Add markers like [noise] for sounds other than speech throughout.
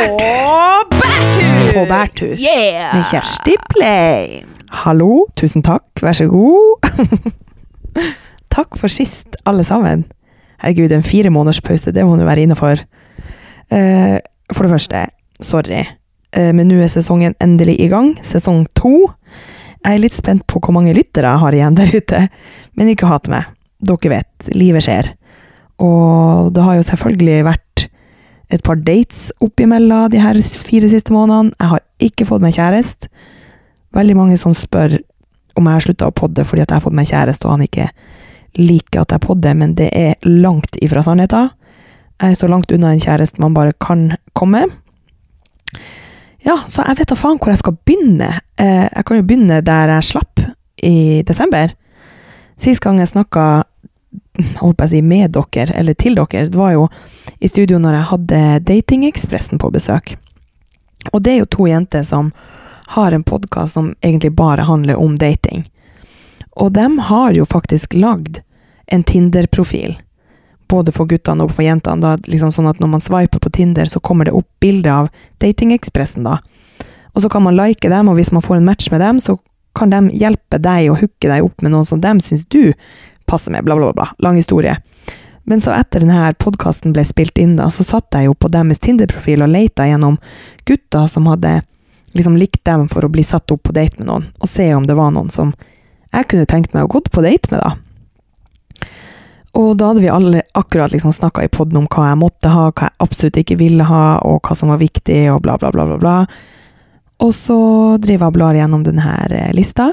bærtur! På bærtur. Yeah! Med Kjersti Play. Hallo, tusen takk, vær så god. [laughs] takk for sist, alle sammen. Herregud, en fire måneders pause, det må du være innafor. Uh, for det første, sorry, uh, men nå er sesongen endelig i gang. Sesong to. Jeg er litt spent på hvor mange lyttere jeg har igjen der ute, men ikke hat meg. Dere vet, livet skjer. Og det har jo selvfølgelig vært et par dates oppimellom de her fire siste månedene. Jeg har ikke fått meg kjæreste. Veldig mange som spør om jeg har slutta å podde fordi at jeg har fått meg kjæreste og han ikke liker at jeg podder, men det er langt ifra sannheten. Jeg er så langt unna en kjæreste man bare kan komme. Ja, så jeg vet da faen hvor jeg skal begynne. Eh, jeg kan jo begynne der jeg slapp, i desember. Sist gang jeg snakka holdt på å si med dere, eller til dere, det var jo i studio når jeg hadde Datingekspressen på besøk. Og det er jo to jenter som har en podkast som egentlig bare handler om dating. Og de har jo faktisk lagd en Tinder-profil. Både for guttene og for jentene. Da, liksom sånn at når man swiper på Tinder, så kommer det opp bilde av Datingekspressen, da. Og så kan man like dem, og hvis man får en match med dem, så kan de hjelpe deg å hooke deg opp med noen som de syns du passer med, bla, bla, bla. Lang historie. Men så etter denne podkasten ble spilt inn, da, så satt jeg jo på deres Tinder-profil og leita gjennom gutter som hadde liksom likt dem for å bli satt opp på date med noen, og se om det var noen som jeg kunne tenkt meg å gått på date med, da. Og da hadde vi alle akkurat liksom snakka i poden om hva jeg måtte ha, hva jeg absolutt ikke ville ha, og hva som var viktig, og bla, bla, bla, bla. bla. Og så driver jeg og blar gjennom denne eh, lista.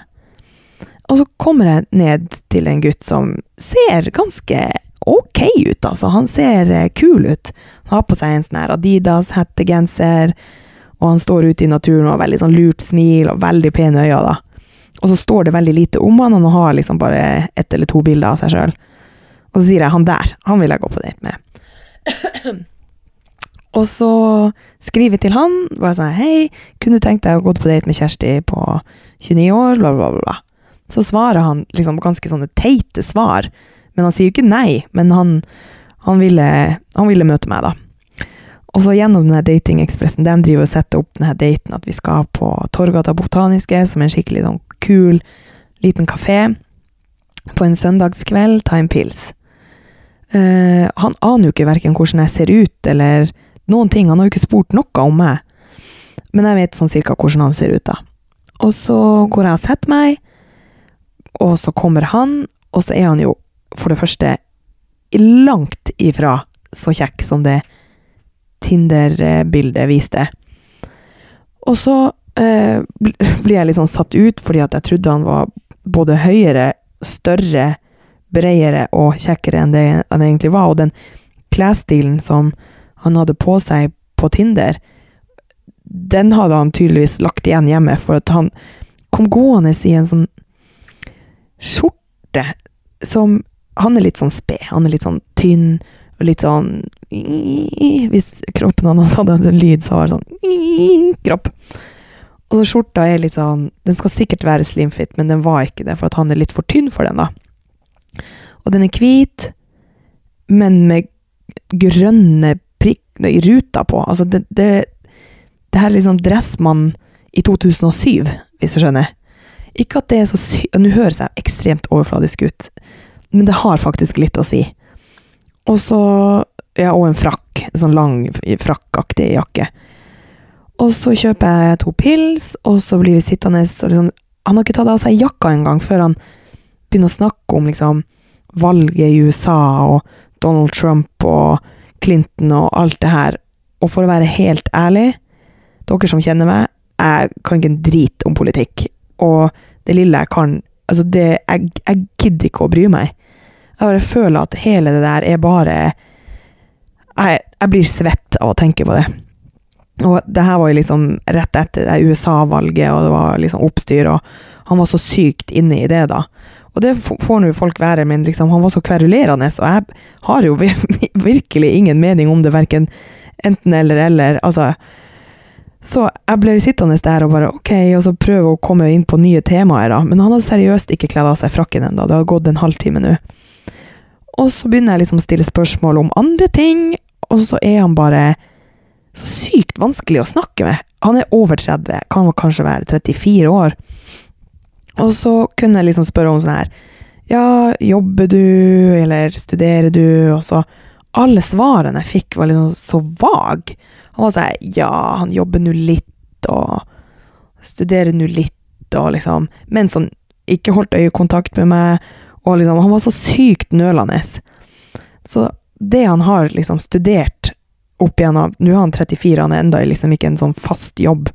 Og så kommer jeg ned til en gutt som ser ganske ok ut, altså. Han ser eh, kul ut. Han har på seg en sånn her Adidas-hettegenser, og han står ute i naturen og har veldig sånn lurt smil og veldig pene øyne, da. Og så står det veldig lite om han, han har liksom bare ett eller to bilder av seg sjøl. Og så sier jeg han der, han vil jeg gå på date med. [clears throat] og så skriver jeg til han, bare sånn hei, kunne du tenkt deg å gå på date med Kjersti på 29 år, bla, bla. bla. Så svarer han liksom ganske sånne teite svar, men han sier jo ikke nei, men han, han, ville, han ville møte meg, da. Og så gjennom denne datingekspressen, de driver og setter opp denne daten at vi skal på Torgata Botaniske, som er en skikkelig sånn kul liten kafé. På en søndagskveld, ta en pils. Uh, han aner jo ikke verken hvordan jeg ser ut, eller noen ting. Han har jo ikke spurt noe om meg. Men jeg vet sånn cirka hvordan han ser ut, da. Og så går jeg og setter meg, og så kommer han, og så er han jo for det første langt ifra så kjekk som det Tinder-bildet viste. Og så eh, [laughs] blir jeg litt sånn satt ut, fordi at jeg trodde han var både høyere, større, bredere og kjekkere enn det han egentlig var. Og den klesstilen som han hadde på seg på Tinder, den hadde han tydeligvis lagt igjen hjemme, for at han kom gående i en sånn skjorte som Han er litt sånn sped, han er litt sånn tynn, og litt sånn Hvis kroppen hans hadde en lyd, så var det sånn kropp. Og så skjorta er litt sånn Den skal sikkert være slimfit, men den var ikke det, for at han er litt for tynn for den, da. Og den er hvit, men med grønne prikk, i ruta på. Altså, det, det, det her er liksom Dressmann i 2007, hvis du skjønner. Ikke at det er så sykt Nå høres jeg ekstremt overfladisk ut, men det har faktisk litt å si. Og så Ja, og en frakk. Sånn lang, frakkaktig jakke. Og så kjøper jeg to pils, og så blir vi sittende og liksom Han har ikke tatt av seg jakka engang før han begynner å snakke om liksom valget i USA og Donald Trump og Clinton og alt det her. Og for å være helt ærlig, dere som kjenner meg, jeg kan ikke en drit om politikk. Og det lille jeg kan Altså, det Jeg, jeg gidder ikke å bry meg. Jeg bare føler at hele det der er bare Jeg, jeg blir svett av å tenke på det. Og det her var jo liksom rett etter det USA-valget, og det var liksom oppstyr, og han var så sykt inne i det, da. Og det får nå folk være, men liksom, han var så kverulerende, og jeg har jo [laughs] virkelig ingen mening om det, verken enten eller eller. Altså Så jeg ble sittende der og bare ok, og så prøve å komme inn på nye temaer, da. Men han hadde seriøst ikke kledd av seg frakken ennå, det har gått en halvtime nå. Og så begynner jeg liksom å stille spørsmål om andre ting, og så er han bare så sykt vanskelig å snakke med. Han er over 30, kan kanskje være 34 år. Og så kunne jeg liksom spørre om sånn her Ja, jobber du, eller studerer du? Og så Alle svarene jeg fikk, var liksom så vag. Han var sånn Ja, han jobber nå litt, og studerer nå litt, og liksom Mens han ikke holdt øyekontakt med meg, og liksom Han var så sykt nølende. Så det han har liksom studert opp igjennom Nå er han 34, han er enda liksom ikke en sånn fast jobb.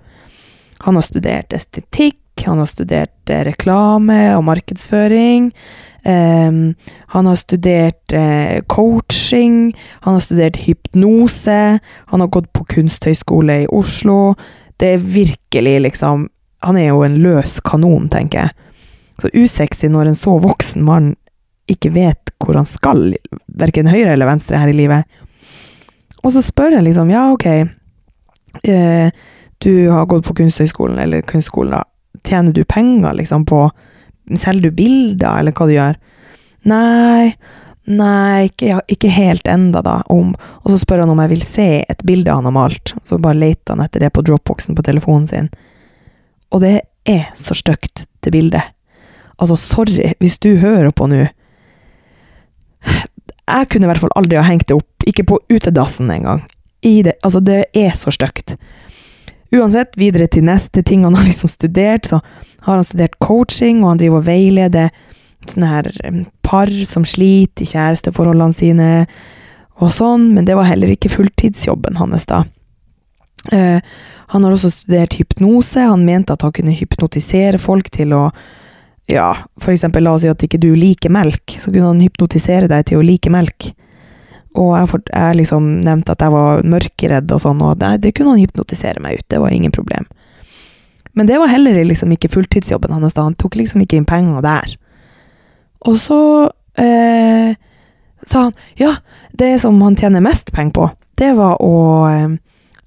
Han har studert estetikk, han har studert eh, reklame og markedsføring. Um, han har studert uh, coaching. Han har studert hypnose. Han har gått på kunsthøyskole i Oslo. Det er virkelig liksom Han er jo en løs kanon, tenker jeg. Så usexy når en så voksen mann ikke vet hvor han skal, verken høyre eller venstre her i livet. Og så spør jeg liksom, ja, ok, Uh, du har gått på Kunsthøgskolen eller kunstskolen, da. Tjener du penger liksom på Selger du bilder, eller hva du gjør? Nei, nei, ikke, ikke helt enda da. Om, og så spør han om jeg vil se et bilde han har malt. Så bare leter han etter det på dropboxen på telefonen sin. Og det er så stygt, det bildet. Altså, sorry, hvis du hører på nå Jeg kunne i hvert fall aldri ha hengt det opp, ikke på utedassen engang. Det, altså, det er så stygt. Uansett, videre til neste ting han har liksom studert, så har han studert coaching, og han driver og veileder sånne her par som sliter i kjæresteforholdene sine, og sånn, men det var heller ikke fulltidsjobben hans, da. Uh, han har også studert hypnose, han mente at han kunne hypnotisere folk til å ja, for eksempel la oss si at ikke du liker melk, så kunne han hypnotisere deg til å like melk. Og jeg, jeg liksom nevnte at jeg var mørkeredd og sånn, og det, det, kunne han hypnotisere meg ut, det var ingen problem. Men det var heller liksom ikke fulltidsjobben hans, da. han tok liksom ikke inn penger der. Og så eh, sa han ja, det som han tjener mest penger på, det var å eh,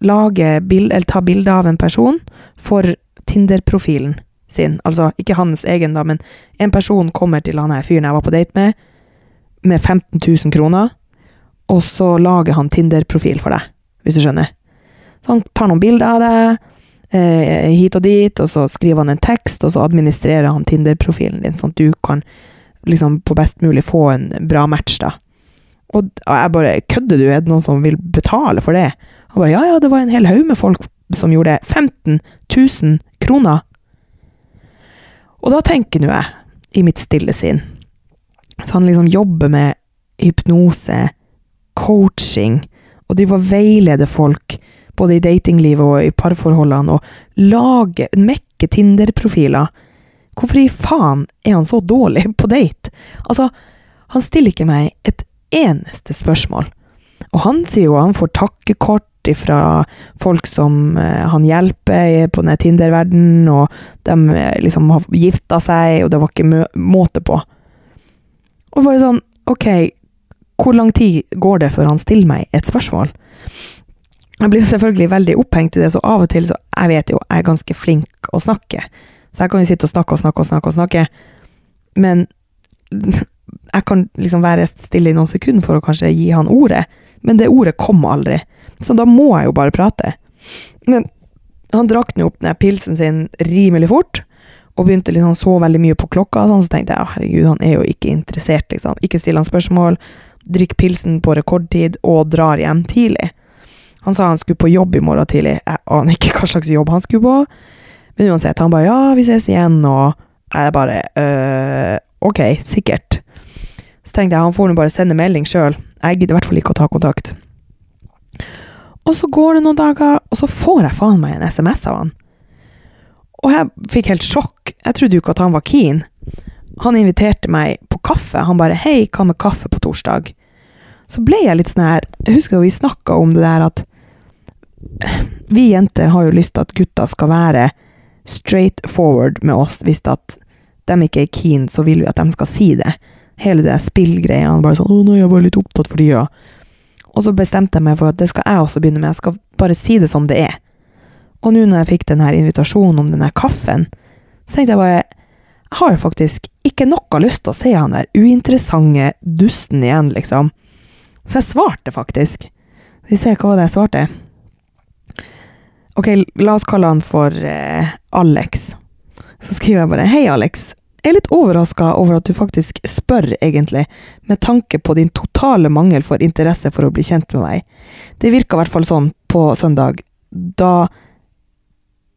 lage bild, eller ta bilde av en person for Tinder-profilen sin. Altså ikke hans egen, da, men en person kommer til han her fyren jeg var på date med, med 15 000 kroner, og så lager han Tinder-profil for deg, hvis du skjønner. Så han tar noen bilder av deg, eh, hit og dit, og så skriver han en tekst, og så administrerer han Tinder-profilen din, sånn at du kan liksom på best mulig få en bra match, da. Og jeg bare Kødder du? Er det noen som vil betale for det? Han bare Ja, ja, det var en hel haug med folk som gjorde det. 15 000 kroner og da tenker nå jeg, i mitt stille sinn Så han liksom jobber med hypnose, coaching, og drive og veilede folk, både i datinglivet og i parforholdene, og lage, mekke Tinder-profiler. Hvorfor i faen er han så dårlig [laughs] på date? Altså, han stiller ikke meg et eneste spørsmål. Og han sier jo han får takkekort fra folk som uh, han hjelper på den Tinder-verdenen, og de uh, liksom har gifta seg, og det var ikke måte på. Og bare sånn, ok, hvor lang tid går det før han stiller meg et spørsmål? Jeg blir jo selvfølgelig veldig opphengt i det, så av og til så Jeg vet jo, jeg er ganske flink å snakke, så jeg kan jo sitte og snakke og snakke og snakke og snakke, men [laughs] jeg kan liksom være stille i noen sekunder for å kanskje gi han ordet, men det ordet kom aldri. Så da må jeg jo bare prate. Men han drakk nå opp den pilsen sin rimelig fort, og begynte liksom så veldig mye på klokka, sånn, så tenkte jeg herregud, han er jo ikke interessert, liksom. Ikke still han spørsmål, drikk pilsen på rekordtid og drar hjem tidlig. Han sa han skulle på jobb i morgen tidlig, jeg aner ikke hva slags jobb han skulle på, men uansett, han bare ja, vi ses igjen, og jeg bare øh, ok, sikkert. Så tenkte jeg han får nå bare sende melding sjøl, jeg gidder i hvert fall ikke å ta kontakt. Og så går det noen dager, og så får jeg faen meg en SMS av han. Og jeg fikk helt sjokk. Jeg trodde jo ikke at han var keen. Han inviterte meg på kaffe. Han bare 'Hei, hva med kaffe på torsdag?' Så ble jeg litt sånn her Jeg husker vi snakka om det der at vi jenter har jo lyst til at gutta skal være straight forward med oss. Hvis at de ikke er keen, så vil vi at de skal si det. Hele det spillgreia. Bare sånn 'Å, nå er jeg bare litt opptatt for tida'. Og så bestemte jeg meg for at det skal jeg også begynne med. Jeg skal bare si det som det er. Og nå når jeg fikk denne invitasjonen om denne kaffen, så tenkte jeg bare har faktisk ikke noe lyst til å se han der uinteressante dusten igjen, liksom. Så jeg svarte faktisk. Vi ser hva det jeg svarte? Ok, la oss kalle han for eh, Alex. Så skriver jeg bare Hei, Alex. Jeg er litt overraska over at du faktisk spør, egentlig, med tanke på din totale mangel for interesse for å bli kjent med meg. Det virka i hvert fall sånn på søndag, da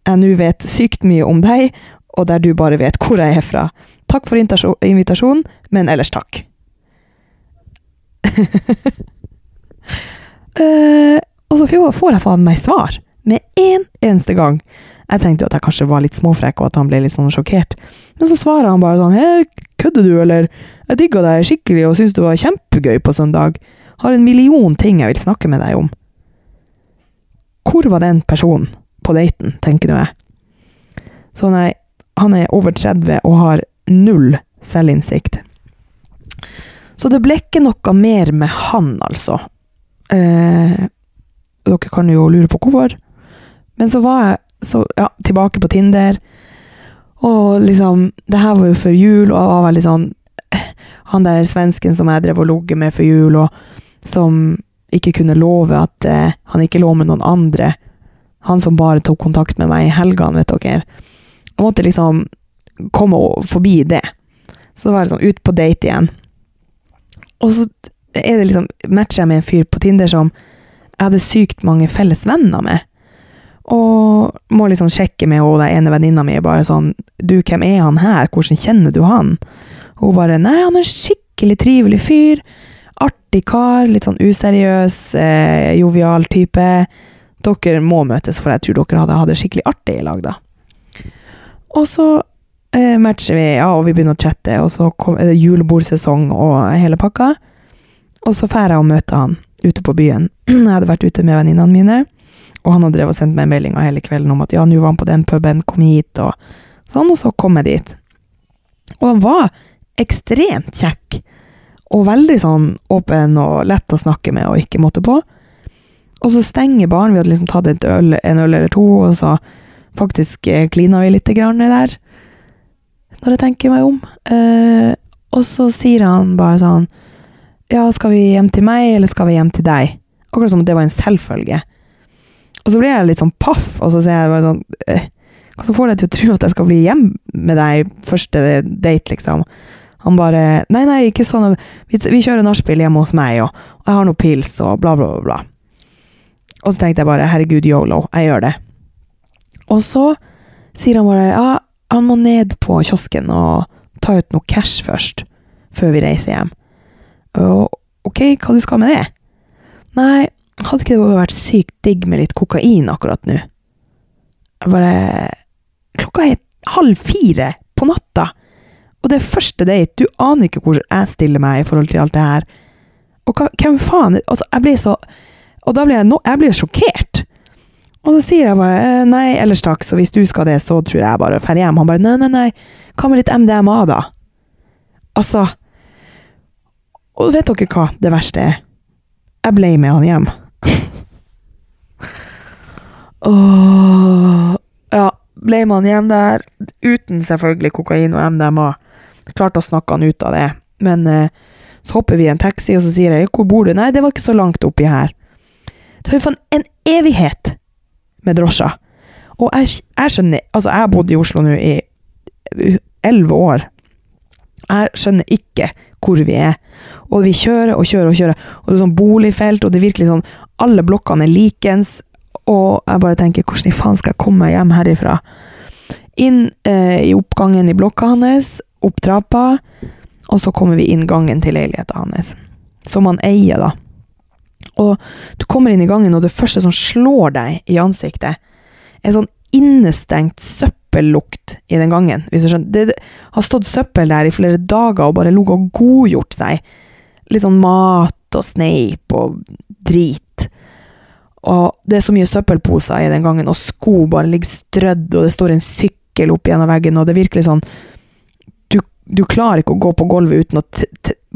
jeg nå vet sykt mye om deg, og der du bare vet hvor jeg er fra. Takk for invitasjonen, men ellers takk. uh, [laughs] og så får jeg faen meg svar, med én en eneste gang. Jeg tenkte at jeg kanskje var litt småfrekk, og at han ble litt sånn sjokkert. Men så svarer han bare sånn Hei, kødder du, eller? Jeg digga deg skikkelig og syns du var kjempegøy på søndag. Har en million ting jeg vil snakke med deg om. Hvor var den personen på daten, tenker nå jeg. Så nei, han er over 30 og har null selvinnsikt. Så det ble ikke noe mer med han, altså. Eh, dere kan jo lure på hvorfor. Men så var jeg så, ja, tilbake på Tinder. Og liksom Det her var jo før jul, og jeg var veldig sånn Han der svensken som jeg drev og logge med før jul, og som ikke kunne love at eh, han ikke lå med noen andre. Han som bare tok kontakt med meg i helgene, vet dere. Jeg måtte liksom komme forbi det. Så var det sånn ut på date igjen. Og så er det liksom matcher jeg med en fyr på Tinder som jeg hadde sykt mange felles venner med. Og må liksom sjekke med henne, den ene venninna mi, bare sånn Du, hvem er han her? Hvordan kjenner du han? Og hun bare Nei, han er en skikkelig trivelig fyr. Artig kar. Litt sånn useriøs, eh, jovial type. Dere må møtes, for jeg tror dere hadde hatt det skikkelig artig i lag, da. Og så eh, matcher vi, ja, og vi begynner å chatte, og så kom, er det julebordsesong og hele pakka. Og så drar jeg og møter han ute på byen. [clears throat] Jeg hadde vært ute med venninnene mine. Og han hadde drevet og sendt meg meldinger hele kvelden om at ja, nå var han på den puben, kom hit, og sånn, og så kom jeg dit. Og han var ekstremt kjekk, og veldig sånn åpen og lett å snakke med og ikke måtte på. Og så stenger baren, vi hadde liksom tatt øl, en øl eller to, og så faktisk eh, klina vi litt grann der, når jeg tenker meg om. Eh, og så sier han bare sånn Ja, skal vi hjem til meg, eller skal vi hjem til deg? Akkurat som om det var en selvfølge. Og så blir jeg litt sånn paff, og så sier jeg bare sånn eh, Hva som får deg til å tro at jeg skal bli hjem med deg første date, liksom? Han bare Nei, nei, ikke sånn. Vi, vi kjører nachspiel hjemme hos meg, og, og jeg har noe pils, og bla, bla, bla. bla. Og så tenkte jeg bare herregud, yolo, jeg gjør det. Og så sier han bare ja, han må ned på kiosken og ta ut noe cash først, før vi reiser hjem. Og ok, hva du skal med det? Nei, hadde ikke det vært sykt digg med litt kokain akkurat nå? Jeg bare Klokka er halv fire på natta, og det er første date. Du aner ikke hvor jeg stiller meg i forhold til alt det her. Og hva, hvem faen Altså, jeg blir så Og da blir jeg, no, jeg blir sjokkert. Og så sier jeg bare «Eh, nei, ellers takk, så hvis du skal det, så tror jeg bare drar hjem. Han bare nei, nei, nei, hva med litt MDMA, da? Altså Og vet dere hva det verste er? Jeg ble med han hjem. [laughs] Åh, ja, ble med han hjem der, uten selvfølgelig kokain og MDMA. Klarte å snakke han ut av det. Men eh, så hopper vi i en taxi, og så sier jeg 'hvor bor du?' Nei, det var ikke så langt oppi her. Det har jo faen en evighet med drosja. Og jeg, jeg skjønner Altså, jeg har bodd i Oslo nå i elleve år. Jeg skjønner ikke hvor vi er. Og vi kjører og kjører og kjører, og det er sånn boligfelt, og det er virkelig sånn Alle blokkene er likens, og jeg bare tenker hvordan i faen skal jeg komme meg hjem herifra? Inn eh, i oppgangen i blokka hans, opp trappa, og så kommer vi inn gangen til leiligheta hans. Som han eier, da. Og du kommer inn i gangen, og det første som slår deg i ansiktet, er sånn innestengt søppellukt i den gangen. Hvis du skjønner. Det, har stått søppel der i flere dager og bare ligget og godgjort seg. Litt sånn mat og sneip og drit. Og det er så mye søppelposer i den gangen, og sko bare ligger strødd, og det står en sykkel opp gjennom veggen, og det er virkelig sånn Du, du klarer ikke å gå på gulvet uten å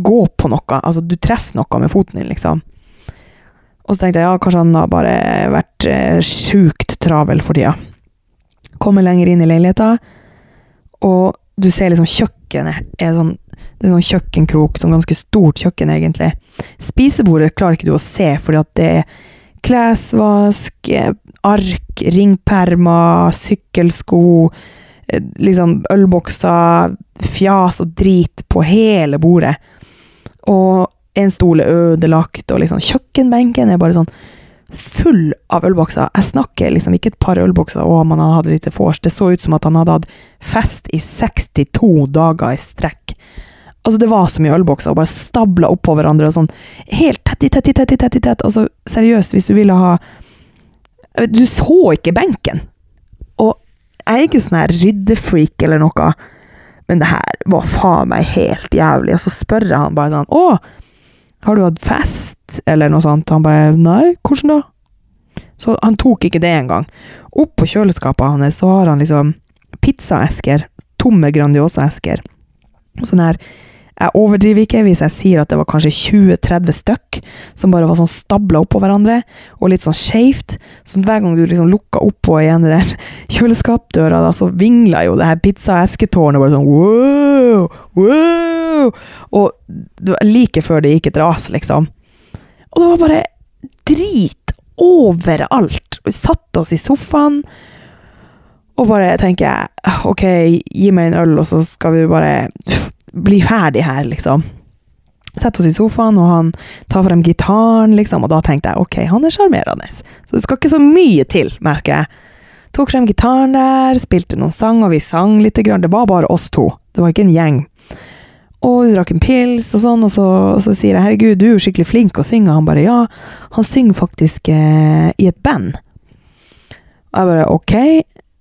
gå på noe. Altså, du treffer noe med foten din, liksom. Og så tenkte jeg ja, kanskje han har bare vært eh, sjukt travel for tida. Kommer lenger inn i leiligheta, og du ser liksom kjøkkenet er sånn det er sånn kjøkkenkrok, sånn ganske stort kjøkken, egentlig. Spisebordet klarer ikke du å se, fordi at det er klesvask, ark, ringpermer, sykkelsko, eh, liksom ølbokser, fjas og drit på hele bordet. Og en stol er ødelagt, og liksom kjøkkenbenken er bare sånn full av ølbokser. Jeg snakker liksom ikke et par ølbokser og man hadde litt vors. Det så ut som at han hadde hatt fest i 62 dager i strekk. Altså, det var så mye ølbokser, og bare stabla oppå hverandre og sånn. Helt tett i tett i tett i tett i tett. Altså, seriøst, hvis du ville ha Du så ikke benken. Og jeg er ikke sånn her ryddefreak eller noe, men det her var faen meg helt jævlig. Og så spør jeg han bare sånn Å, har du hatt fest? Eller noe sånt. Han bare Nei, hvordan da? Så han tok ikke det engang. Opp på kjøleskapet hans så har han liksom pizzaesker. Tomme Grandiosa-esker. Og Sånn her jeg overdriver ikke hvis jeg sier at det var kanskje 20-30 stykk som bare var sånn stabla oppå hverandre, og litt sånn skeivt. Så hver gang du liksom lukka oppå igjen den [laughs] kjøleskapdøra, da, så vingla jo det her pizzaesketårnet bare sånn wow, wow! Og like før det gikk et ras, liksom. Og det var bare drit overalt. Vi satte oss i sofaen. Og bare tenker jeg, OK, gi meg en øl, og så skal vi bare bli ferdig her, liksom. Setter oss i sofaen, og han tar frem gitaren, liksom, og da tenkte jeg ok, han er sjarmerende. Så det skal ikke så mye til, merker jeg. Tok frem gitaren der, spilte noen sang, og vi sang litt. Grann. Det var bare oss to, det var ikke en gjeng. Og vi drakk en pils og sånn, og så, og så sier jeg herregud, du er jo skikkelig flink å synge. Han bare ja, han synger faktisk eh, i et band. Og jeg bare ok,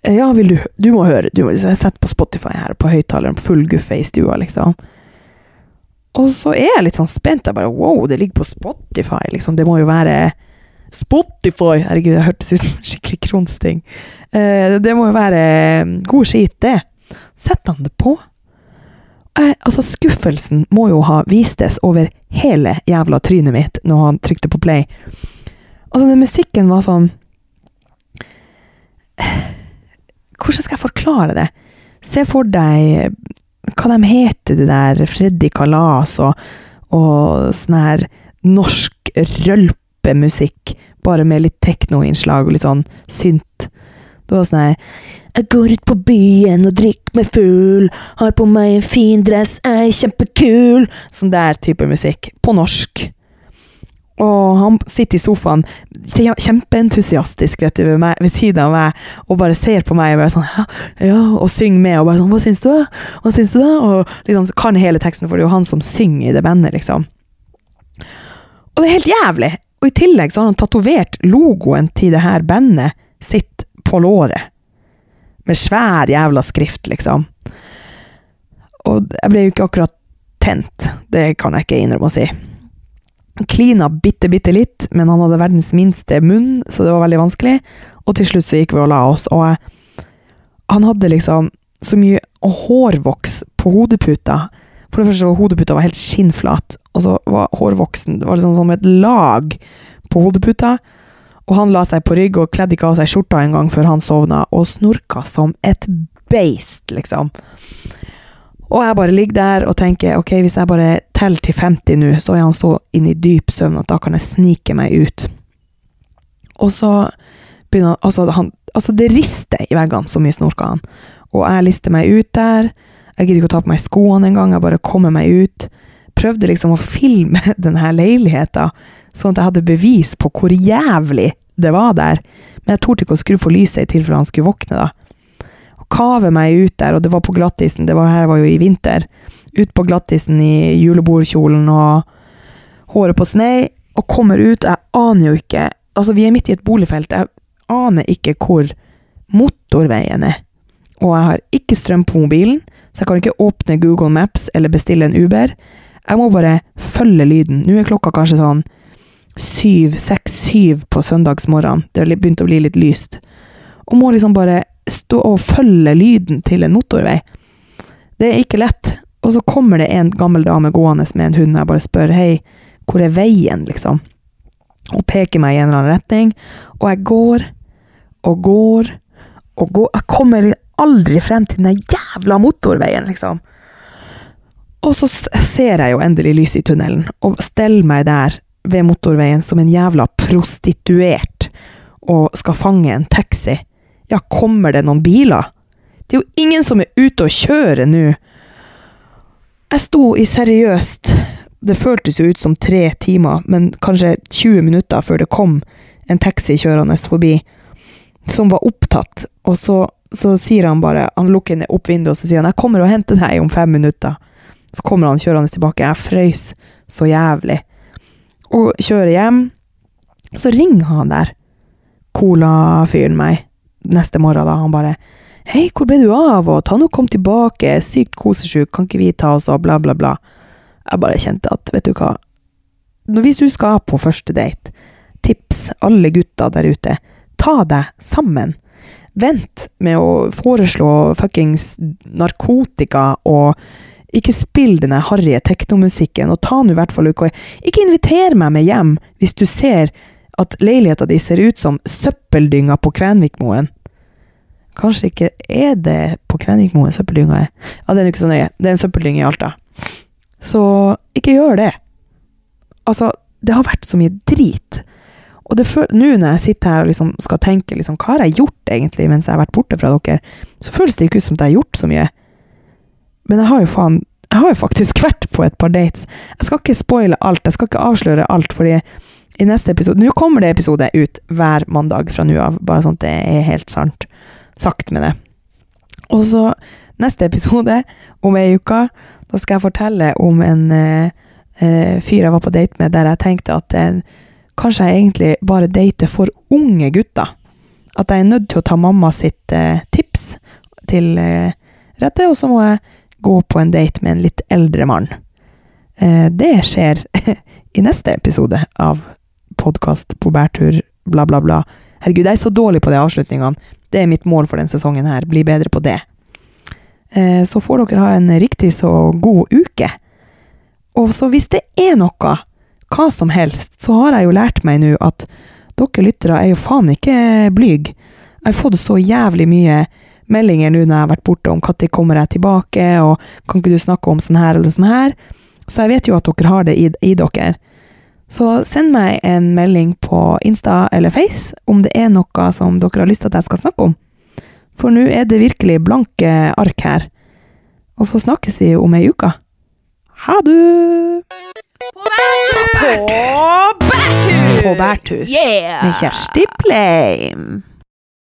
ja, vil du Du må høre. Du må sette på Spotify her på høyttaleren, full guffe i stua, liksom. Og så er jeg litt sånn spent. Jeg bare wow, det ligger på Spotify, liksom. Det må jo være Spotify! Herregud, det hørtes ut som skikkelig kronsting. Eh, det må jo være mm, god skit, det. Setter han det på? Eh, altså, skuffelsen må jo ha vistes over hele jævla trynet mitt når han trykte på play. Altså, den musikken var sånn hvordan skal jeg forklare det? Se for deg hva de heter, det der Freddy Kalas og, og sånn her norsk rølpemusikk, bare med litt teknoinnslag og litt sånn synt. Det var sånn her Jeg går ut på byen og drikker meg full, har på meg en fin dress, er kjempekul. Sånn der type musikk. På norsk. Og han sitter i sofaen, kjempeentusiastisk vet du, ved, ved siden av meg, og bare ser på meg og bare sånn ja, ja, og synger med. Og bare sånn 'Hva syns du?' Hva syns du da? Og liksom kan hele teksten, for det er jo han som synger i det bandet, liksom. Og det er helt jævlig! Og i tillegg så har han tatovert logoen til det her bandet sitt på låret. Med svær jævla skrift, liksom. Og jeg ble jo ikke akkurat tent, det kan jeg ikke innrømme å si klina bitte, bitte litt, men han hadde verdens minste munn, så det var veldig vanskelig. Og til slutt så gikk vi og la oss, og han hadde liksom så mye hårvoks på hodeputa. For det første var hodeputa helt skinnflat, og så var hårvoksen det var liksom som et lag på hodeputa. Og han la seg på rygg og kledde ikke av seg skjorta en gang før han sovna, og snorka som et beist, liksom. Og jeg bare ligger der og tenker ok, hvis jeg bare teller til 50 nå, så er han så inne i dyp søvn at da kan jeg snike meg ut. Og så begynner altså, han Altså, det rister i veggene, så mye snorker han. Og jeg lister meg ut der. Jeg gidder ikke å ta på meg skoene engang, jeg bare kommer meg ut. Prøvde liksom å filme [laughs] denne leiligheten, sånn at jeg hadde bevis på hvor jævlig det var der. Men jeg torde ikke å skru på lyset i tilfelle han skulle våkne, da kave meg ut der, og det var på glattisen, det var, her var jo i vinter. Ut på glattisen i julebordkjolen og håret på snei, og kommer ut. Jeg aner jo ikke Altså, vi er midt i et boligfelt. Jeg aner ikke hvor motorveien er. Og jeg har ikke strøm på mobilen, så jeg kan ikke åpne Google Maps eller bestille en Uber. Jeg må bare følge lyden. Nå er klokka kanskje sånn syv, seks, syv på søndagsmorgen. Det har begynt å bli litt lyst. Og må liksom bare stå og følge lyden til en motorvei. Det er ikke lett. Og så kommer det en gammel dame gående med en hund, og jeg bare spør hei, hvor er veien, liksom? Hun peker meg i en eller annen retning. Og jeg går og går og går. Jeg kommer aldri frem til den jævla motorveien, liksom. Og så ser jeg jo endelig lys i tunnelen, og steller meg der ved motorveien som en jævla prostituert og skal fange en taxi. Ja, kommer det noen biler? Det er jo ingen som er ute og kjører nå. Jeg sto i seriøst Det føltes jo ut som tre timer, men kanskje 20 minutter før det kom en taxi kjørende forbi, som var opptatt. Og så, så sier han bare Han lukker ned opp vinduet og så sier han, 'Jeg kommer og henter deg om fem minutter'. Så kommer han kjørende tilbake. Jeg frøys så jævlig. Og kjører hjem. Så ringer han der Cola-fyren meg neste morgen, da. Han bare 'Hei, hvor ble du av?' og 'Ta nå kom tilbake, sykt kosesjuk, kan ikke vi ta oss og bla, bla, bla'. Jeg bare kjente at, vet du hva Hvis du skal på første date, tips alle gutta der ute, ta deg sammen. Vent med å foreslå fuckings narkotika og ikke spill denne harry teknomusikken, og ta nå i hvert fall uka Ikke inviter meg med hjem hvis du ser at leiligheta di ser ut som søppeldynga på Kvenvikmoen. Kanskje ikke er det på Kvenvikmoen søppeldynga er? Ja, det er ikke så nøye. Det er en søppeldynge i Alta. Så ikke gjør det. Altså, det har vært så mye drit. Og nå når jeg sitter her og liksom skal tenke liksom, hva har jeg gjort egentlig mens jeg har vært borte fra dere, så føles det ikke ut som at jeg har gjort så mye. Men jeg har jo faen Jeg har jo faktisk [laughs] vært på et par dates. Jeg skal ikke spoile alt, jeg skal ikke avsløre alt, fordi i neste episode Nå kommer det episode ut hver mandag fra nå av, bare sånn at det er helt sant sagt med det. Og så neste episode, om ei uke, da skal jeg fortelle om en eh, eh, fyr jeg var på date med, der jeg tenkte at eh, kanskje jeg egentlig bare dater for unge gutter. At jeg er nødt til å ta mamma sitt eh, tips til eh, rette, og så må jeg gå på en date med en litt eldre mann. Eh, det skjer [laughs] i neste episode av podkast på bærtur, bla, bla, bla. Herregud, jeg er så dårlig på de avslutningene. Det er mitt mål for denne sesongen her. Bli bedre på det. Eh, så får dere ha en riktig så god uke. Og så hvis det er noe, hva som helst, så har jeg jo lært meg nå at dere lyttere er jo faen ikke blyg. Jeg har fått så jævlig mye meldinger nå når jeg har vært borte om når kommer jeg tilbake, og kan ikke du snakke om sånn her eller sånn her? Så jeg vet jo at dere har det i, i dere. Så send meg en melding på Insta eller Face om det er noe som dere har lyst til at jeg skal snakke om. For nå er det virkelig blanke ark her. Og så snakkes vi om ei uke. Ha du! På bærtur! På bærtur! På bærtur. Yeah! Med Kjersti Pleim.